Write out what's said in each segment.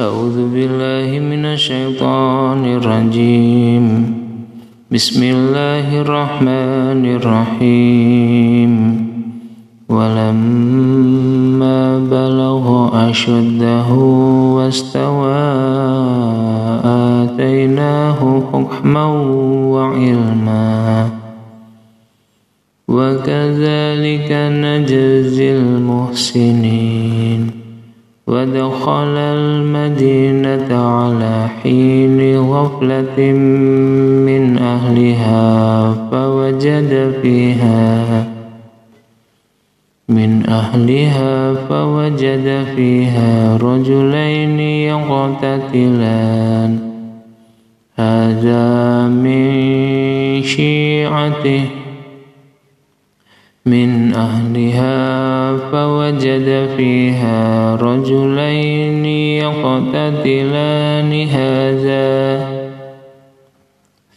أعوذ بالله من الشيطان الرجيم. بسم الله الرحمن الرحيم. ولما بلغ أشده واستوى آتيناه حكما وعلما. وكذلك نجزي المحسنين. ودخل المدينة على حين غفلة من أهلها فوجد فيها من أهلها فوجد فيها رجلين يقتتلان هذا من شيعته من أهلها فوجد فيها رجلين يقتتلان هذا.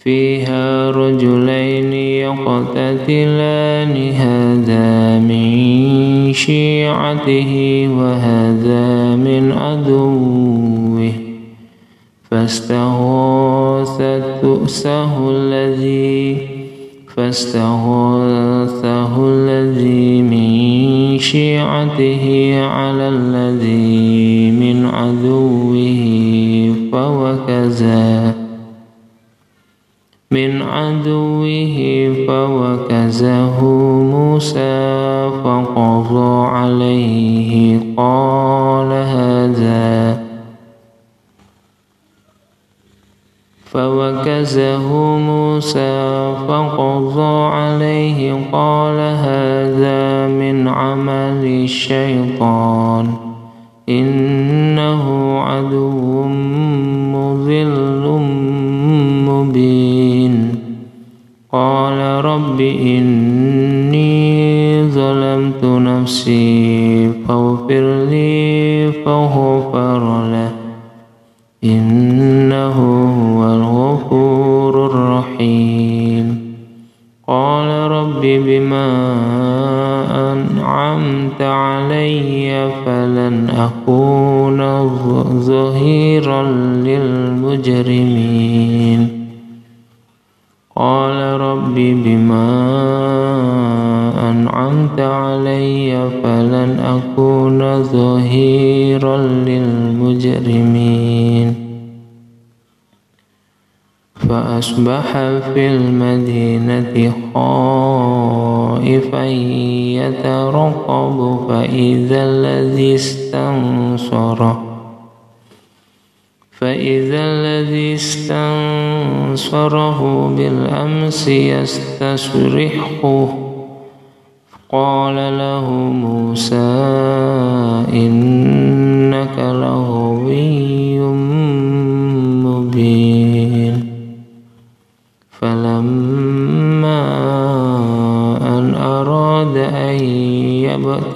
فيها رجلين يقتتلان هذا من شيعته وهذا من عدوه. فاستغاثت تؤسه الذي فاستغاثه الذي من شيعته على الذي من عدوه فوكزا من عدوه فوكزه موسى فقضى عليه قال هذا. فوكزه موسى فقضى عليه قال هذا من عمل الشيطان إنه عدو مضل مبين قال رب إني ظلمت نفسي فاغفر لي فغفر له إنه أنعمت علي فلن أكون ظهيرا للمجرمين. قال رب بما أنعمت علي فلن أكون ظهيرا للمجرمين. فأصبح في المدينة خائفا يترقب فإذا الذي استنصره فإذا الذي استنصره بالأمس يستصرخه قال له موسى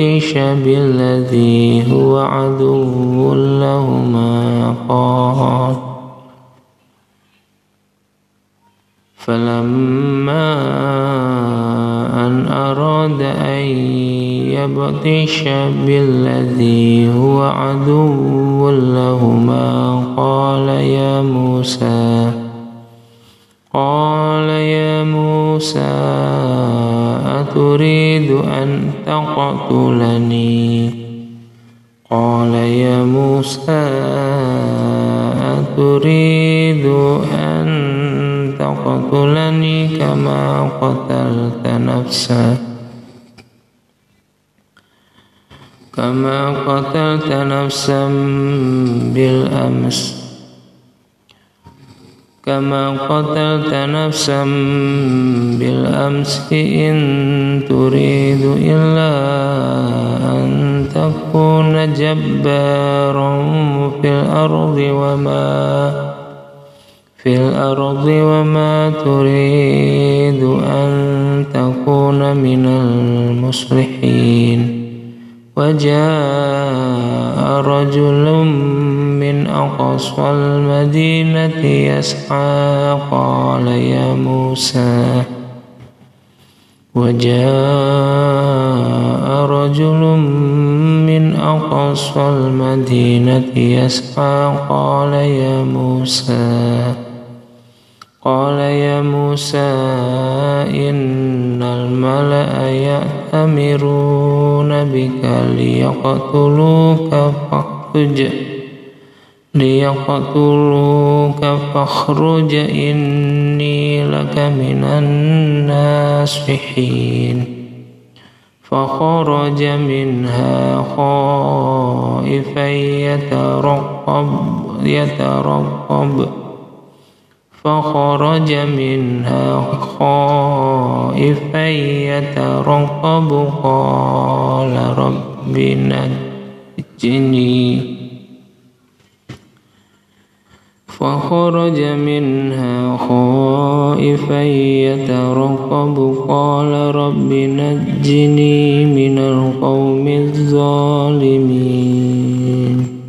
يبطش بالذي هو عدو لهما قال فلما أن أراد أن يبطش بالذي هو عدو لهما قال يا موسى قال يا موسى أتريد أن تقتلني. قال يا موسى أتريد أن تقتلني كما قتلت نفسا كما قتلت نفسا بالأمس. كما قتلت نفسا بالأمس إن تريد إلا أن تكون جبارا في الأرض وما في الأرض وما تريد أن تكون من المصلحين وجاء رجل من أقصى المدينة يسعى قال يا موسى. وجاء رجل من أقصى المدينة يسعى قال يا موسى. قال يا موسى إن الملأ يأتمرون بك ليقتلوك فاخرج. ليقتلوك فاخرج إني لك من الناصحين. فخرج منها خائفا يترقب يترقب. فخرج منها خائفا يترقب قال رب نجني. فخرج منها خائفا يترقب. قال رب نجني من القوم الظالمين.